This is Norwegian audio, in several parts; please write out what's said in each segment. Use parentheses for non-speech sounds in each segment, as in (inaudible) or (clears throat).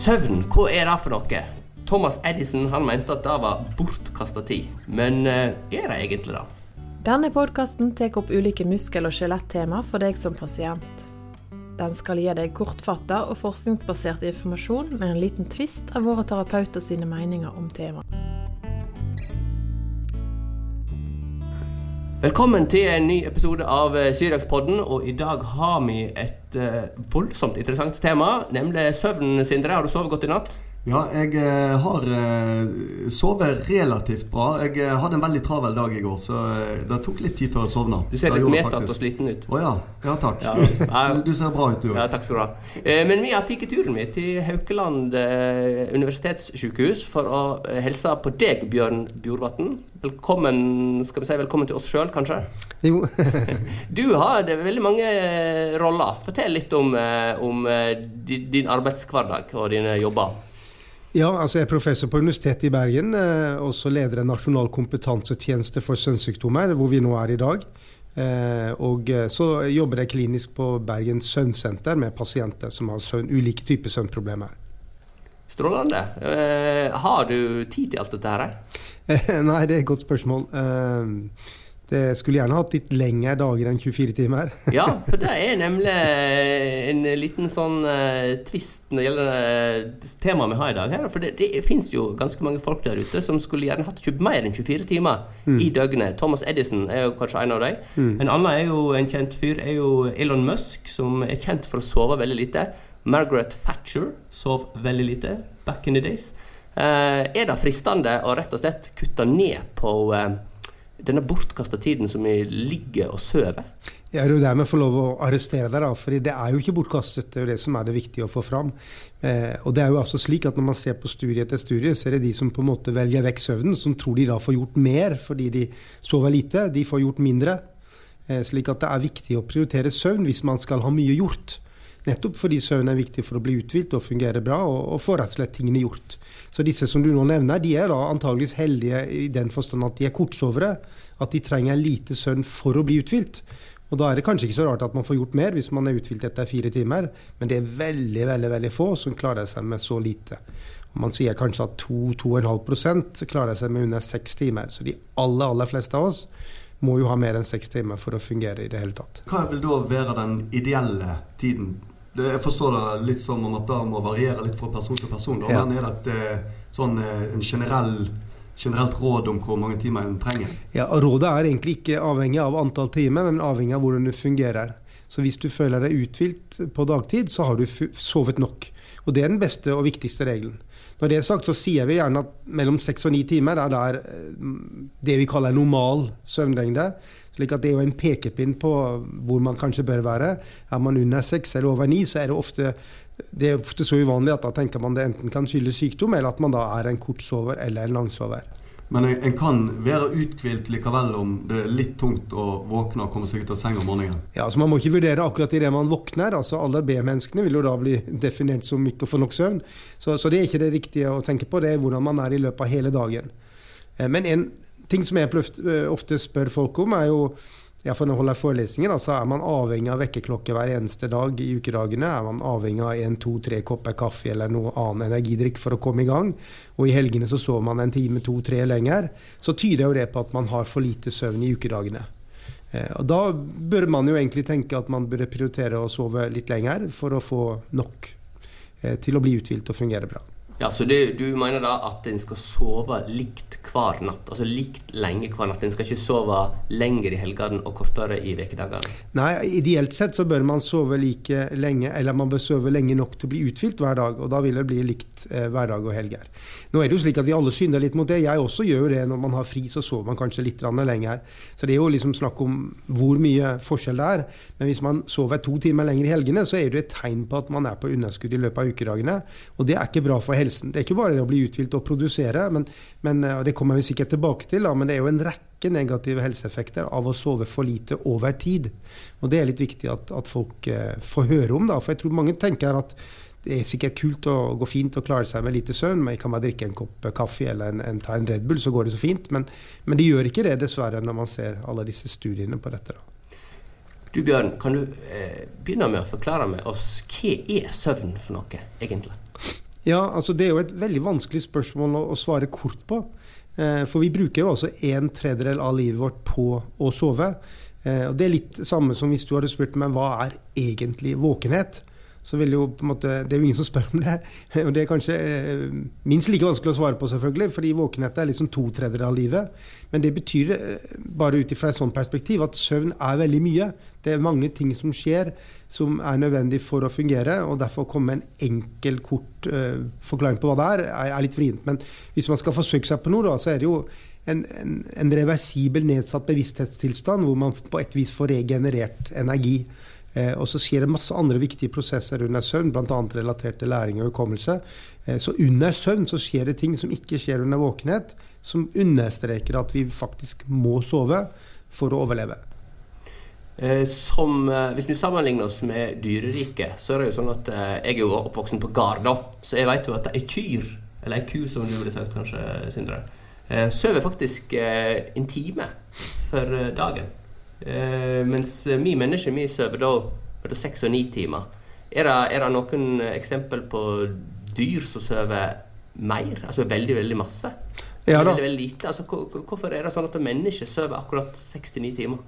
Søvn, hva er det for noe? Thomas Edison han mente at det var bortkasta tid. Men eh, er det egentlig det? Denne podkasten tar opp ulike muskel- og skjelettema for deg som pasient. Den skal gi deg kortfatta og forskningsbasert informasjon med en liten tvist av våre terapeuter sine meninger om temaet. Velkommen til en ny episode av eh, Syriakspodden. Og i dag har vi et uh, voldsomt interessant tema, nemlig søvn. Sindre, har du sovet godt i natt? Ja, jeg eh, har eh, sovet relativt bra. Jeg eh, hadde en veldig travel dag i går, så det tok litt tid før jeg sovna. Du ser litt medtatt og sliten ut. Å ja. Ja, takk. Ja. (laughs) du, du ser bra ut, du òg. Ja, takk skal du ha. Eh, men vi har tatt turen min til Haukeland eh, universitetssykehus for å hilse på deg, Bjørn Bjorvatn. Velkommen skal vi si velkommen til oss sjøl, kanskje? (laughs) Jo, (laughs) Du har det veldig mange roller. Fortell litt om, om din arbeidshverdag og dine jobber. Ja, altså jeg er professor på Universitetet i Bergen, eh, også leder en nasjonal kompetansetjeneste for søvnsykdommer, hvor vi nå er i dag. Eh, og eh, så jobber jeg klinisk på Bergens søvnsenter med pasienter som har søvn, ulike typer søvnproblemer. Strålende. Eh, har du tid til alt dette her? (laughs) Nei, det er et godt spørsmål. Eh, det skulle gjerne hatt litt lengre dager enn 24 timer. (laughs) Ja, for det er nemlig en liten sånn uh, tvist når det gjelder uh, temaet vi har i dag. her. For det, det fins jo ganske mange folk der ute som skulle gjerne hatt mer enn 24 timer i døgnet. Thomas Edison er jo kanskje en av dem. En annen er jo en kjent fyr er jo Elon Musk, som er kjent for å sove veldig lite. Margaret Thatcher sov veldig lite back in the days. Uh, er det fristende å rett og slett kutte ned på eh, denne bortkasta tiden som vi ligger og sover? Jeg er jo der vi får lov å arrestere deg, da, for det er jo ikke bortkastet. Det er jo det som er det viktige å få fram. Eh, og det er jo altså slik at Når man ser på studie etter studie, så er det de som på en måte velger vekk søvnen, som tror de da får gjort mer fordi de sover lite. De får gjort mindre. Eh, slik at det er viktig å prioritere søvn hvis man skal ha mye gjort. Nettopp fordi søvn er viktig for å bli uthvilt og fungere bra, og, og få rett og slett tingene gjort. Så disse som du nå nevner, de er da antageligvis heldige i den forstand at de er kortsovere. At de trenger lite søvn for å bli uthvilt. Og da er det kanskje ikke så rart at man får gjort mer hvis man er uthvilt etter fire timer, men det er veldig, veldig veldig få som klarer seg med så lite. Man sier kanskje at 2-2,5% klarer seg med under seks timer. Så de aller, aller fleste av oss må jo ha mer enn seks timer for å fungere i det hele tatt. Hva vil da være den ideelle tiden? Det, jeg forstår det litt som om at det må variere litt fra person til person. Da. Ja. Men er det et, eh, sånn, eh, en generell, generelt råd om hvor mange timer en trenger? Ja, Rådet er egentlig ikke avhengig av antall timer, men avhengig av hvordan det fungerer. Så hvis du føler deg uthvilt på dagtid, så har du sovet nok. Og det er den beste og viktigste regelen. Når det er sagt, så sier vi gjerne at mellom seks og ni timer er der eh, det vi kaller normal søvnlengde. Slik at det er jo en pekepinn på hvor man kanskje bør være. Er man under seks eller over ni, så er det ofte det er ofte så uvanlig at da tenker man det enten kan skyldes sykdom, eller at man da er en kortsover eller en langsover. Men en, en kan være uthvilt likevel om det er litt tungt å våkne og komme seg ut av seng om morgenen. Ja, så Man må ikke vurdere akkurat idet man våkner. altså Alle B-menneskene vil jo da bli definert som ikke å få nok søvn. Så, så det er ikke det riktige å tenke på. Det er hvordan man er i løpet av hele dagen. Eh, Men en ting som jeg eh, ofte spør folk om, er jo for Når jeg holder forelesninger, altså er man avhengig av vekkerklokke hver eneste dag i ukedagene? Er man avhengig av en, to, tre kopper kaffe eller noe annen energidrikk for å komme i gang? Og i helgene så sover man en time, to, tre lenger. Så tyder jo det på at man har for lite søvn i ukedagene. Eh, Og Da bør man jo egentlig tenke at man burde prioritere å sove litt lenger for å få nok eh, til å bli uthvilt og fungere bra. Ja, Så du, du mener da at en skal sove likt hver natt? Altså likt lenge hver natt? En skal ikke sove lenger i helgene og kortere i ukedagene? Nei, Ideelt sett så bør man sove like lenge, eller man bør sove lenge nok til å bli uthvilt hver dag. og Da vil det bli likt eh, hverdag og helger. Nå er det jo slik at Vi alle synder litt mot det. Jeg også gjør det. Når man har fri, så sover man kanskje litt lenger. Så det er jo liksom snakk om hvor mye forskjell det er. Men hvis man sover to timer lenger i helgene, så er det et tegn på at man er på underskudd i løpet av ukedagene. Og det er ikke bra for helsen. Det er ikke bare det å bli uthvilt og produsere, men, men, og det kommer vi sikkert tilbake til, da, men det er jo en rekke negative helseeffekter av å sove for lite over tid. Og det er litt viktig at, at folk eh, får høre om, da. For jeg tror mange tenker at det er sikkert kult å gå fint og klare seg med lite søvn, men jeg kan bare drikke en kopp kaffe eller en, en, ta en Red Bull, så går det så fint. Men, men det gjør ikke det, dessverre, når man ser alle disse studiene på dette. da. Du Bjørn, kan du eh, begynne med å forklare med oss hva er søvn for noe, egentlig? Ja, altså Det er jo et veldig vanskelig spørsmål å, å svare kort på. Eh, for vi bruker jo altså en tredjedel av livet vårt på å sove. Eh, og Det er litt samme som hvis du hadde spurt meg hva er egentlig våkenhet så vil jo på en måte, Det er jo ingen som spør om det. (laughs) Og det er kanskje eh, minst like vanskelig å svare på, selvfølgelig, fordi våkenhet er liksom to tredjedeler av livet. Men det betyr, eh, bare ut ifra et sånt perspektiv, at søvn er veldig mye. Det er mange ting som skjer som er nødvendig for å fungere. og Derfor å komme med en enkel, kort uh, forklaring på hva det er, er, litt vrient. Men hvis man skal forsøke seg på noe, da, så er det jo en, en, en reversibel nedsatt bevissthetstilstand hvor man på et vis får regenerert energi. Eh, og så skjer det masse andre viktige prosesser under søvn, bl.a. relatert til læring og hukommelse. Eh, så under søvn så skjer det ting som ikke skjer under våkenhet, som understreker at vi faktisk må sove for å overleve. Eh, som, hvis vi sammenligner oss med dyreriket, så er det jo sånn at jeg er jo oppvoksen på gard. Så jeg vet jo at ei kyr, eller ei ku som du ville sagt kanskje, Sindre, sover faktisk en time for dagen. Eh, mens vi mennesker vi sover da mellom seks og ni timer. Er det, er det, noen eksempel på dyr som sover mer? Altså veldig, veldig masse? Ja, veldig, veldig lite? Altså, hvorfor er det sånn at mennesker sover akkurat seks til ni timer?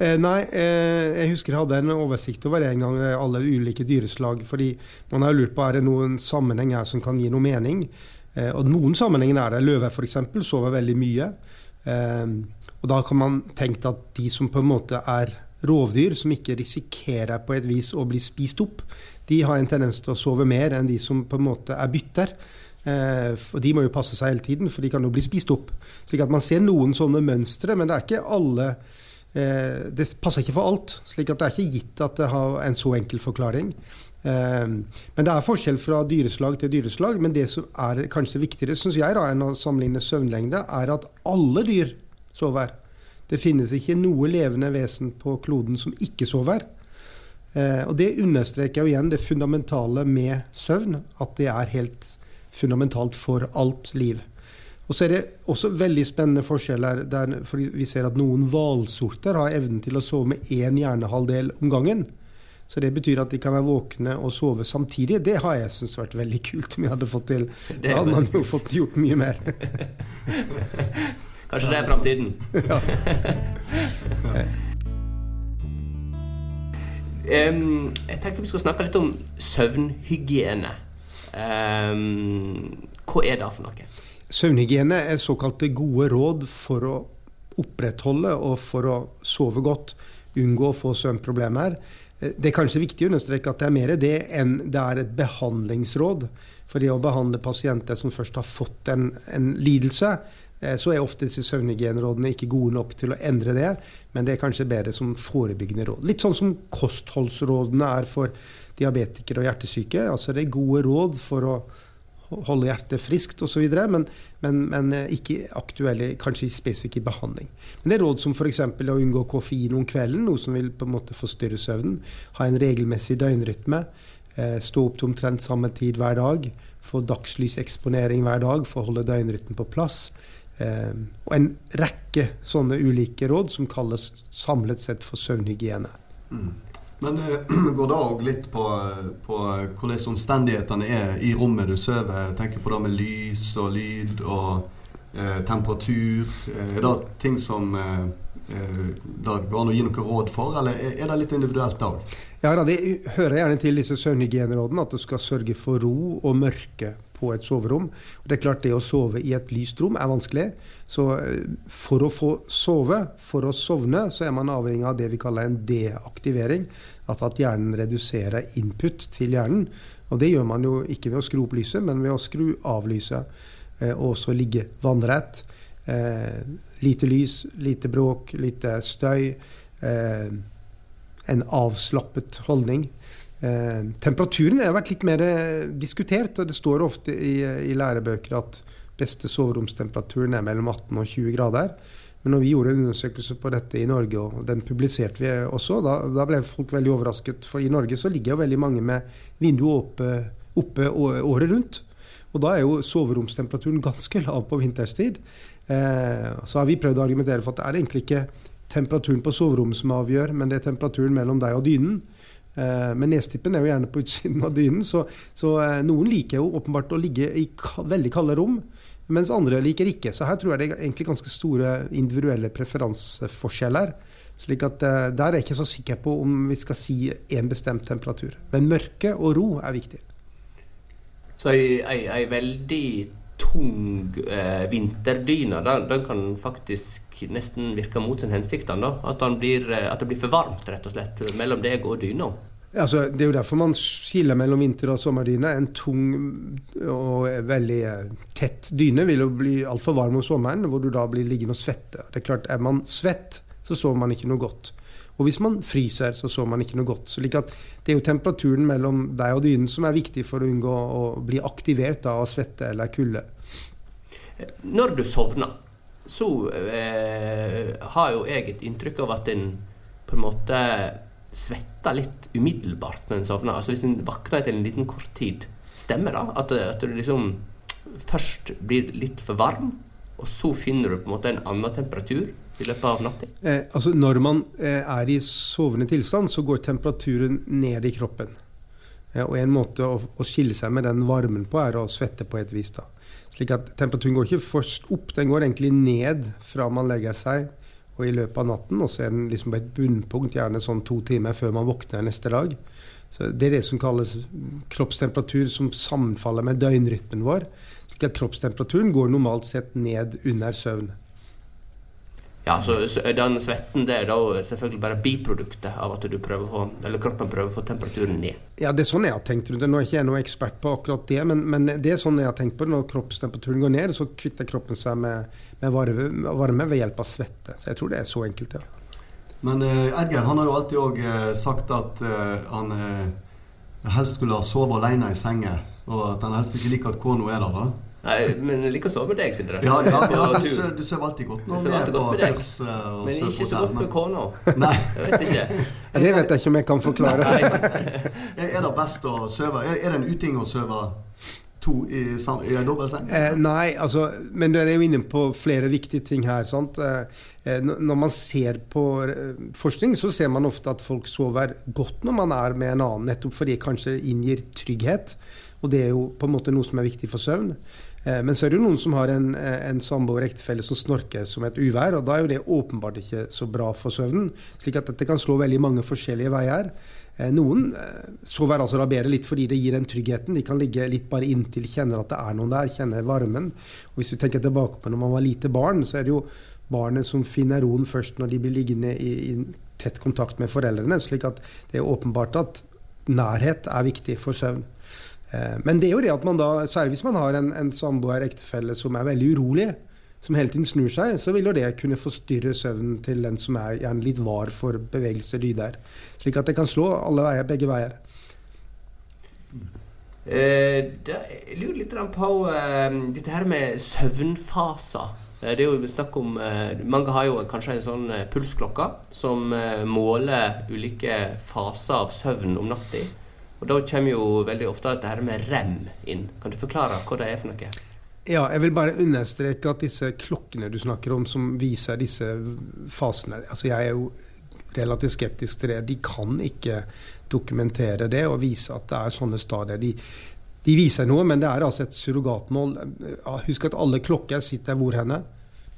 Eh, nei, eh, jeg husker jeg hadde en oversikt over en gang, eh, alle ulike dyreslag. fordi man har lurt på er det noen sammenheng her som kan gi noe mening. Eh, og noen sammenhenger er det. Løve f.eks. sover veldig mye. Eh, og da kan man tenke at de som på en måte er rovdyr, som ikke risikerer på et vis å bli spist opp, de har en tendens til å sove mer enn de som på en måte er bytter. Eh, og de må jo passe seg hele tiden, for de kan jo bli spist opp. Slik at man ser noen sånne mønstre, men det er ikke alle eh, Det passer ikke for alt. slik at det er ikke gitt at det har en så enkel forklaring. Eh, men det er forskjell fra dyreslag til dyreslag. Men det som er kanskje viktigere, syns jeg, da, enn å sammenligne søvnlengde, er at alle dyr sover. Det finnes ikke noe levende vesen på kloden som ikke sover. Eh, og Det understreker jo igjen det fundamentale med søvn, at det er helt fundamentalt for alt liv. Og så er det også veldig spennende forskjeller der vi ser at noen hvalsorter har evnen til å sove med én hjernehalvdel om gangen. Så det betyr at de kan være våkne og sove samtidig. Det har jeg syntes vært veldig kult om vi hadde fått til. Da hadde man jo fått gjort mye mer. (laughs) Kanskje det er framtiden. um, (laughs) jeg tenker vi skal snakke litt om søvnhygiene. Um, hva er det for noe? Søvnhygiene er såkalte gode råd for å opprettholde og for å sove godt, unngå å få søvnproblemer. Det er kanskje viktig å understreke at det er mer det enn det er et behandlingsråd. For det å behandle pasienter som først har fått en, en lidelse, så er ofte disse søvnhygienerådene ikke gode nok til å endre det, men det er kanskje bedre som forebyggende råd. Litt sånn som kostholdsrådene er for diabetikere og hjertesyke. Altså det er gode råd for å holde hjertet friskt osv., men, men, men eh, ikke aktuelle kanskje spesifikt i behandling. Men det er råd som f.eks. å unngå koffein om kvelden, noe som vil på en måte forstyrre søvnen. Ha en regelmessig døgnrytme. Eh, stå opp til omtrent samme tid hver dag. Få dagslyseksponering hver dag for å holde døgnrytmen på plass. Eh, og en rekke sånne ulike råd som kalles samlet sett for søvnhygiene. Mm. Men uh, (clears throat) går det òg litt på, på, hvordan omstendighetene er i rommet du sover? Tenker på det med lys og lyd og uh, temperatur. Uh, er det ting som det går an å gi noe råd for, eller er det litt individuelt òg? Ja, det hører gjerne til disse søvnhygienerådene at du skal sørge for ro og mørke på et soverom. Og det er klart det å sove i et lyst rom er vanskelig. Så eh, for å få sove, for å sovne, så er man avhengig av det vi kaller en deaktivering. Altså at hjernen reduserer input til hjernen. Og det gjør man jo ikke ved å skru opp lyset, men ved å skru av lyset. Eh, og også ligge vannrett. Eh, lite lys, lite bråk, lite støy. en avslappet holdning. Eh, temperaturen har vært litt mer eh, diskutert, og det står ofte i, i lærebøker at beste soveromstemperaturen er mellom 18 og 20 grader. Men når vi gjorde en undersøkelse på dette i Norge, og den publiserte vi også, da, da ble folk veldig overrasket. For i Norge så ligger jo veldig mange med vinduet oppe, oppe året rundt. Og da er jo soveromstemperaturen ganske lav på vinterstid. Eh, så har vi prøvd å argumentere for at det er egentlig ikke temperaturen på soverommet som avgjør, men det er temperaturen mellom deg og dynen. Eh, men nestippen er jo gjerne på utsiden av dynen, så, så eh, noen liker jo åpenbart å ligge i veldig kalde rom, mens andre liker ikke. Så her tror jeg det er egentlig ganske store individuelle preferanseforskjeller. Slik at eh, Der er jeg ikke så sikker på om vi skal si én bestemt temperatur. Men mørke og ro er viktig. Så ei, ei, ei veldig tung eh, vinterdyne, den, den, kan faktisk nesten virke mot sin hensikt. At, blir, eh, at, det blir for varmt, rett og slett, mellom deg og dyna. Altså, det er jo derfor man skiller mellom vinter- og sommerdyne. En tung og veldig eh, tett dyne vil jo bli altfor varm om sommeren, hvor du da blir liggende og svette. Det er klart, Er man svett, så sover man ikke noe godt. Og hvis man fryser, så sover man ikke noe godt. Så like det er jo temperaturen mellom deg og dynen som er viktig for å unngå å bli aktivert av svette eller kulde. Når du sovner, så eh, har jo jeg et inntrykk av at en på en måte svetter litt umiddelbart når en sovner. Altså hvis en våkner etter en liten kort tid. Stemmer det? At, at du liksom først blir litt for varm, og så finner du på en måte en annen temperatur i løpet av natta? Eh, altså når man eh, er i sovende tilstand, så går temperaturen ned i kroppen. Eh, og en måte å, å, skille seg med den varmen på, er å svette på et vis. da. Slik at temperaturen går ikke først opp, den går egentlig ned fra man legger seg og i løpet av natten. Og så er den liksom på et bunnpunkt, gjerne sånn to timer før man våkner neste dag. Så Det er det som kalles kroppstemperatur som sammenfaller med døgnrytmen vår slik at kroppstemperaturen går normalt sett ned under søvn. Ja, så, så den svetten det er da selvfølgelig bare biproduktet av at du prøver å få, eller kroppen prøver å få temperaturen ned? Ja, det er sånn jeg har tenkt rundt det. Nå er ikke jeg noen ekspert på akkurat det, men, men, det er sånn jeg har tenkt på det. Når kroppstemperaturen går ned, så kvitter kroppen seg med, med varme, varme, ved hjelp av svette. Så jeg tror det er så enkelt, ja. Men uh, Edgar han har jo alltid òg uh, sagt at uh, han helst skulle ha sovet alene i senga, og at han helst ikke liker at kona er der. da. Nei, men jeg liker å sove med deg, Sindre. Ja, ja, ja du, du sover alltid godt når vi er på. Men ikke så godt med kona. Nei. Jeg vet ikke. Det vet jeg ikke om jeg kan forklare. er det best å sove? Er det en uting å sove to i, i en dobbeltseng? Eh, nei, altså, men du er jo inne på flere viktige ting her. sant? Eh, eh når man ser på eh, forskning, så ser man ofte at folk sover godt når man er med en annen, nettopp fordi det kanskje inngir trygghet. Og det er jo på en måte noe som er viktig for søvn. Eh, men så er det jo noen som har en, eh, en samboer ektefelle som snorker som et uvær, og da er jo det åpenbart ikke så bra for søvnen. slik at dette kan slå veldig mange forskjellige veier. Eh, noen sover altså da bedre litt fordi det gir den tryggheten. De kan ligge litt bare inntil, kjenner at det er noen der, kjenner varmen. Og Hvis du tenker tilbake på når man var lite barn, så er det jo barnet som finner roen først når de blir liggende i, i tett kontakt med foreldrene. slik at det er åpenbart at nærhet er viktig for søvn. Eh, men det er jo det at man da, særlig hvis man har en, en samboer, ektefelle, som er veldig urolig, som hele tiden snur seg, så vil jo det kunne forstyrre søvnen til den som er gjerne litt var for bevegelse lyder. Slik at det kan slå alle veier, begge veier. Eh, jeg lurer litt på eh, dette her med søvnfaser. Det er jo snakk om Mange har jo kanskje en sånn pulsklokke som måler ulike faser av søvn om natta. Og Da kommer jo veldig ofte dette her med rem inn. Kan du forklare hva det er for noe? Ja, jeg vil bare understreke at disse klokkene du snakker om som viser disse fasene altså Jeg er jo relativt skeptisk til det. De kan ikke dokumentere det og vise at det er sånne stadier. De, de viser noe, men det er altså et surrogatmål. Husk at alle klokker sitter hvor henne?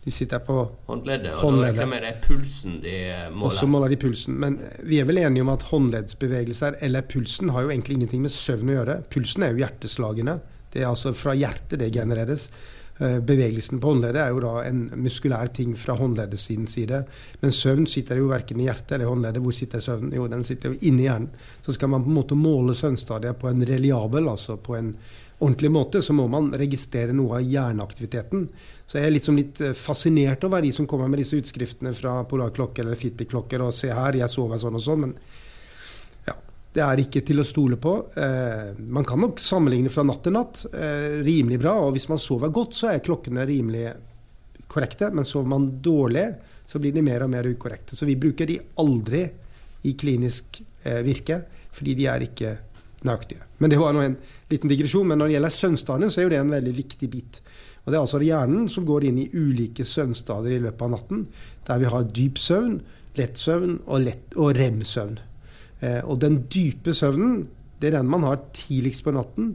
De sitter på håndleddet. Og håndleddet. da er det pulsen de måler. Og så måler de pulsen. Men vi er vel enige om at håndleddsbevegelser eller pulsen har jo egentlig ingenting med søvn å gjøre. Pulsen er jo hjerteslagene. Det er altså fra hjertet det genereres. Eh, bevegelsen på håndleddet er jo da en muskulær ting fra håndleddet sin side. Men søvn sitter jo verken i hjertet eller i håndleddet. Hvor sitter søvnen? Jo, den sitter jo inni hjernen. Så skal man på en måte måle søvnstadiet på en reliabel, altså på en ordentlig måte, så må man registrere noe av hjerneaktiviteten. Så jeg er liksom litt eh, fascinert over de som kommer med disse utskriftene fra polarklokker eller Fitbit-klokker og se her, jeg sover sånn og sånn. Men det er ikke til å stole på. Eh, man kan nok sammenligne fra natt til natt. Eh, rimelig bra. Og hvis man sover godt, så er klokkene rimelig korrekte. Men sover man dårlig, så blir de mer og mer ukorrekte. Så vi bruker de aldri i klinisk eh, virke, fordi de er ikke nøyaktige. Men det var nå en liten digresjon. Men når det gjelder søvnstadiet, så er jo det en veldig viktig bit. Og Det er altså hjernen som går inn i ulike søvnstadier i løpet av natten. Der vi har dyp søvn, lett søvn og, lett, og rem-søvn. Eh, og den dype søvnen, det er den man har tidligst på natten.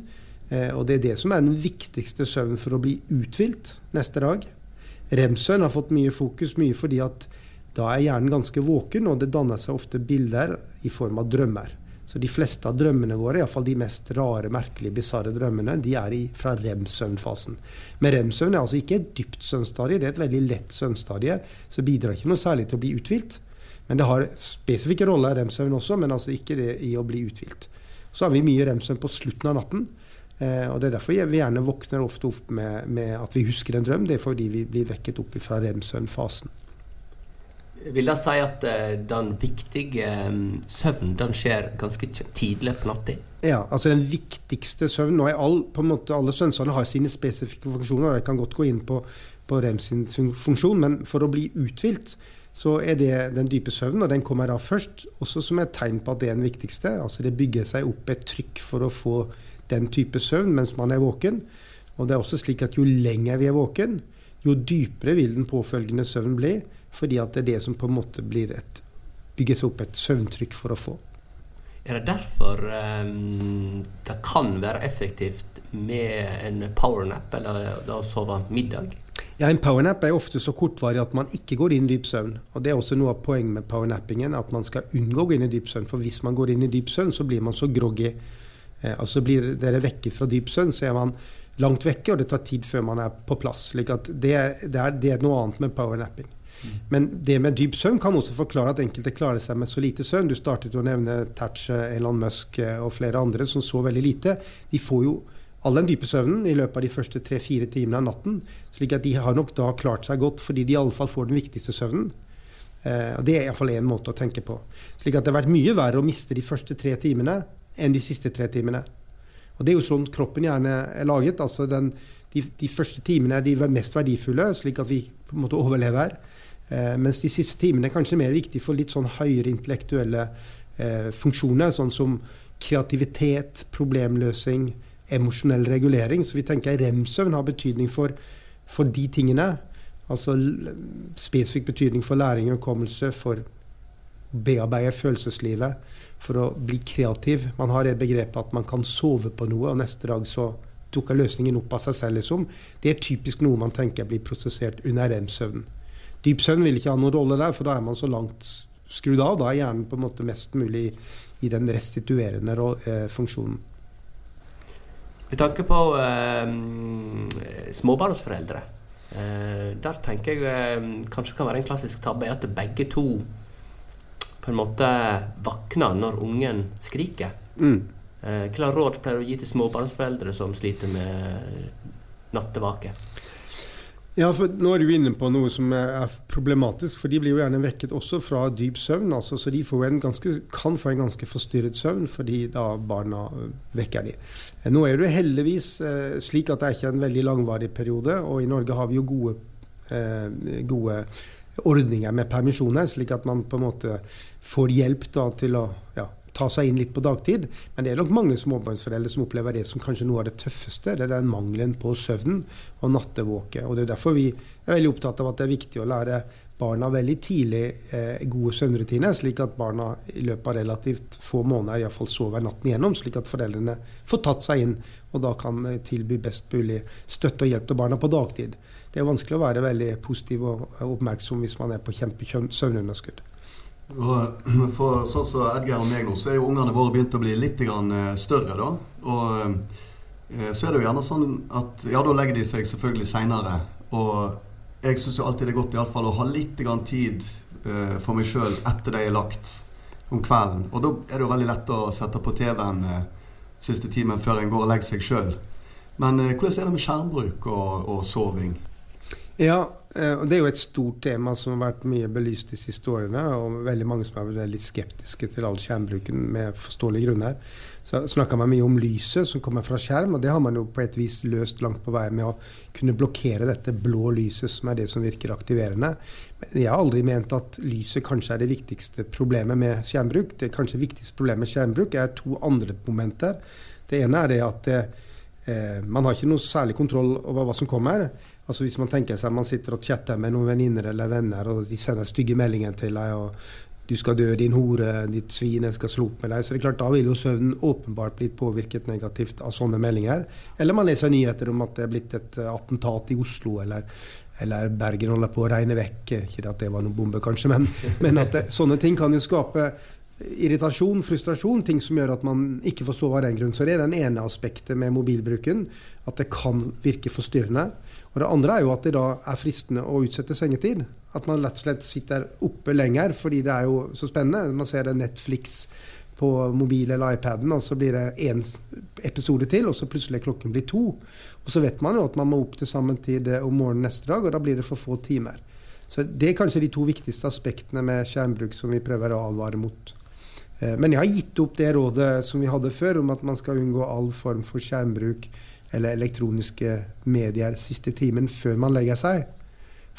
Eh, og det er det som er den viktigste søvnen for å bli uthvilt neste dag. Rem-søvn har fått mye fokus, mye fordi at da er hjernen ganske våken, og det danner seg ofte bilder i form av drømmer. Så de fleste av drømmene våre, iallfall de mest rare, merkelige, bisarre drømmene, de er fra rem-søvnfasen. Men rem-søvn er altså ikke et dypt søvnstadie, det er et veldig lett søvnstadie, så bidrar ikke noe særlig til å bli uthvilt. Men det har spesifikke roller, rem-søvn også, men altså ikke det i å bli uthvilt. Så har vi mye rem-søvn på slutten av natten. Eh, og Det er derfor vi gjerne våkner ofte opp med, med, at vi husker en drøm. Det er fordi vi blir vekket opp fra rem-søvnfasen. Vil det si at uh, den viktige um, søvnen den skjer ganske tidlig på natta? Ja, altså den viktigste søvnen. Og all, på en måte Alle søvnstadene har sine spesifikke funksjoner. og Jeg kan godt gå inn på, på REM sin funksjon, men for å bli uthvilt så er det den dype søvnen, og den kommer da først. Også som et tegn på at det er den viktigste. Altså Det bygger seg opp et trykk for å få den type søvn mens man er våken. Og det er også slik at jo lenger vi er våken, jo dypere vil den påfølgende søvn bli. Fordi at det er det som på en måte blir et bygges opp et søvntrykk for å få. Er det derfor um, det kan være effektivt med en powernap, eller da å sove middag? Ja, En powernap er ofte så kortvarig at man ikke går inn i dyp søvn. Og Det er også noe av poenget med powernappingen, at man skal unngå å gå inn i dyp søvn. For hvis man går inn i dyp søvn, så blir man så groggy. Eh, altså Blir dere vekket fra dyp søvn, så er man langt vekke, og det tar tid før man er på plass. slik at det, det, er, det er noe annet med powernapping. Men det med dyp søvn kan også forklare at enkelte klarer seg med så lite søvn. Du startet å nevne Thatcher, Elon Musk eh, og flere andre som så veldig lite. De får jo all den dype søvnen i løpet av de første tre-fire timene av natten. slik at de har nok da klart seg godt fordi de iallfall får den viktigste søvnen. Eh, og Det er iallfall én måte å tenke på. Slik at det har vært mye verre å miste de første tre timene enn de siste tre timene. Og Det er jo sånn kroppen gjerne er laget. altså den, de, de, første timene er de mest verdifulle, slik at vi på en måte overlever. Eh, mens de siste timene er kanskje mer viktig for litt sånn høyere intellektuelle eh, funksjoner, sånn som kreativitet, problemløsing, emosjonell regulering. Så vi tenker rem-søvn har betydning for, for, de tingene. Altså spesifikk betydning for læring og hukommelse, for å bearbeide følelseslivet, for å bli kreativ. Man har det begrepet at man kan sove på noe, og neste dag så dukker løsningen opp av seg selv. Liksom. Det er typisk noe man tenker blir prosessert under rem-søvnen. Dyp søvn vil ikke ha noen rolle der, for da er man så langt skrudd av. Da er hjernen på en måte mest mulig i den restituerende eh, funksjonen. Med tanke på eh, småbarnsforeldre, eh, der tenker jeg eh, kanskje kan være en klassisk tabbe at begge to på en måte våkner når ungen skriker. Mm. Eh, hva råd pleier du å gi til småbarnsforeldre som sliter med nattevake? Ja, for Nå er du inne på noe som er problematisk, for de blir jo gjerne vekket også fra dyp søvn. Altså, så de ganske, kan få en ganske forstyrret søvn fordi da barna vekker de. Nå er det heldigvis eh, slik at det er ikke en veldig langvarig periode, og i Norge har vi jo gode, eh, gode ordninger med permisjoner, slik at man på en måte får hjelp da, til å ja, ta seg inn litt på dagtid. Men det er nok mange småbarnsforeldre som opplever det som kanskje noe av det tøffeste. Det er den mangelen på søvn og nattevåke. Og Det er derfor vi er veldig opptatt av at det er viktig å lære barna veldig tidlig eh, gode søvnrutiner, slik at barna i løpet av relativt få måneder iallfall sover natten igjennom, slik at foreldrene får tatt seg inn og da kan eh, tilby best mulig støtte og hjelp til barna på dagtid. Det er vanskelig å være veldig positiv og oppmerksom hvis man er på kjempesøvnunderskudd. Og for sånn som Edgar og meg nå, så er jo ungene våre begynt å bli litt eh, større. da. Og eh, så er det jo gjerne sånn at ja, da legger de seg selvfølgelig seinere. Og jeg syns jo alltid det er godt i alle fall å ha litt tid eh, for meg sjøl etter de er lagt om kvelden. Og da er det jo veldig lett å sette på TV-en siste timen før en går og legger seg sjøl. Men hvordan er det med skjermbruk og, og soving? Ja, Eh, Det er jo et stort tema som har vært mye belyst de siste årene. Og veldig mange som er litt skeptiske til all skjermbruken med forståelige grunner. Så snakker man mye om lyset som kommer fra skjerm, og det har man jo på et vis løst langt på vei med å kunne blokkere dette blå lyset, som er det som virker aktiverende. Men jeg har aldri ment at lyset kanskje er det viktigste problemet med skjermbruk. Det kanskje viktigste problemet med skjermbruk er to andre momenter. Det ene er det at eh, man har ikke noe særlig kontroll over hva som kommer. Altså Hvis man tenker seg man sitter og chatter med noen venninner eller venner, og de sender stygge meldinger til deg og du skal dø, din hore, ditt svin, jeg skal slå opp med deg. Så det er klart, da vil jo søvnen åpenbart blitt påvirket negativt av sånne meldinger. Eller man leser nyheter om at det er blitt et eh, attentat i Oslo, eller, eller Bergen holder på å regne vekk. Ikke at det var noen bombe, kanskje, men, (laughs) men at det, sånne ting kan jo skape irritasjon, frustrasjon, ting som gjør at man ikke får sove av den grunn. Så det er den ene aspektet med mobilbruken, at det kan virke forstyrrende. Og det andre er jo at det da er fristende å utsette sengetid. At man rett og slett sitter oppe lenger fordi det er jo så spennende. Man ser det Netflix på mobil eller iPaden, og så blir det én episode til, og så plutselig klokken blir to. Og så vet man jo at man må opp til samme tid om morgenen neste dag, og da blir det for få timer. Så Det er kanskje de to viktigste aspektene med skjermbruk som vi prøver å advare mot. Eh, men jeg har gitt opp det rådet som vi hadde før, om at man skal unngå all form for skjermbruk eller elektroniske medier siste timen før man legger seg.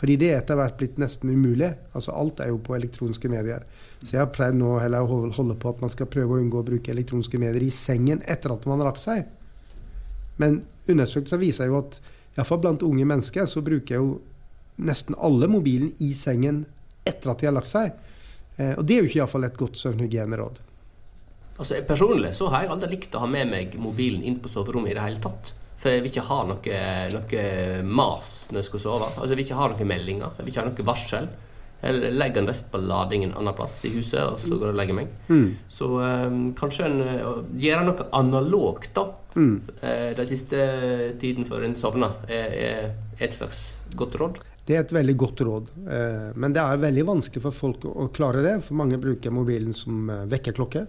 Fordi det er etter hvert blitt nesten umulig. Altså Alt er jo på elektroniske medier. Så jeg har prøvd nå heller å holde på at man skal prøve å unngå å bruke elektroniske medier i sengen etter at man har lagt seg. Men undersøkelser viser jo at iallfall blant unge mennesker så bruker jo nesten alle mobilen i sengen etter at de har lagt seg. Eh, og det er jo ikke iallfall et godt søvnhygieneråd. Altså, personlig så har jeg aldri likt å ha med meg mobilen inn på soverommet i det hele tatt. For jeg vil ikke ha noe, noe mas når jeg skal sove. Altså, jeg vil ikke ha noen meldinger. Jeg vil ikke ha noe varsel. Jeg legger den rett på lading en annen plass i huset, og så går jeg og legger meg. Mm. Så um, kanskje en uh, gjøre noe analogt, da. Mm. Uh, den siste tiden før en sovner, er, er, et slags godt råd. Det er et veldig godt råd. Uh, men det er veldig vanskelig for folk å, å klare det. For mange bruker mobilen som vekkerklokke.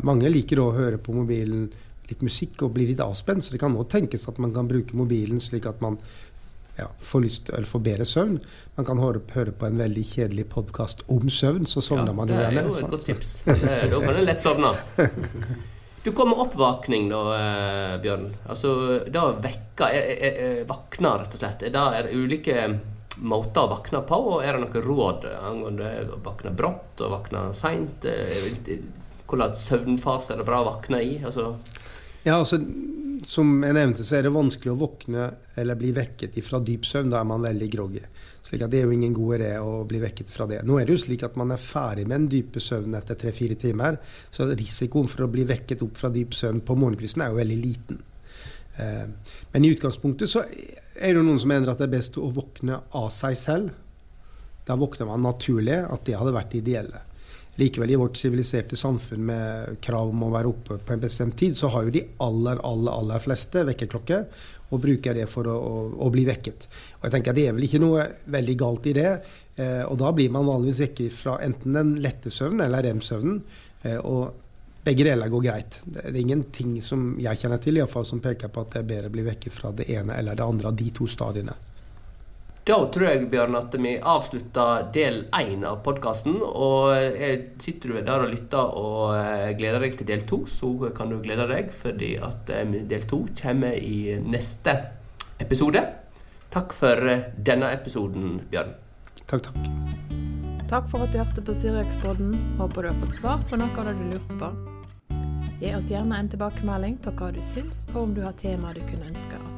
mange liker å høre på mobilen litt musikk og blir litt avspent. Så det kan også tenkes at man kan bruke mobilen slik at man ja, får, lyst, eller får bedre søvn. Man kan høre, høre på en veldig kjedelig podkast om søvn, så sovner ja, man jo gjerne. Det er jo et godt tips. Da kan en lett sovne. (laughs) Du kom med oppvåkning da, eh, Bjørn. Altså, da vekka Vakner, rett og slett. Da er det ulike måter å våkne på, og er det noen råd angående å våkne brått og våkne seint? Hvilken søvnfase er det bra å våkne i? Altså ja, altså, Som jeg nevnte, så er det vanskelig å våkne eller bli vekket fra dyp søvn. Da er man veldig groggy. Slik at Det er jo ingen god idé å bli vekket fra det. Nå er det jo slik at man er ferdig med den dype søvnen etter tre-fire timer. Så risikoen for å bli vekket opp fra dyp søvn på morgenkvisten er jo veldig liten. Eh, men i utgangspunktet så er det noen som mener at det er best å våkne av seg selv. Da våkner man naturlig, at det hadde vært det ideelle. Likevel, i vårt siviliserte samfunn med krav om å være oppe på en bestemt tid, så har jo de aller, aller, aller fleste vekkerklokke og bruker det for å, å, å, bli vekket. Og jeg tenker Det er vel ikke noe veldig galt i det. Eh, og da blir man vanligvis vekket fra enten den lette søvnen eller rem-søvnen. Eh, og begge deler går greit. Det, er ingenting som jeg kjenner til i hvert fall, som peker på at det er bedre å bli vekket fra det ene eller det andre av de to stadiene. Da tror jeg, Bjørn, at vi avslutter del én av podkasten. Og sitter du der og lytter og eh, gleder deg til del to, så kan du glede deg, fordi at eh, del to kommer i neste episode. Takk for eh, denne episoden, Bjørn. Takk, takk. Takk for at du hørte på Syriakspodden. Håper du har fått svar på noe av det du lurte på. Gi oss gjerne en tilbakemelding på hva du syns, og om du har temaer du kunne ønske at.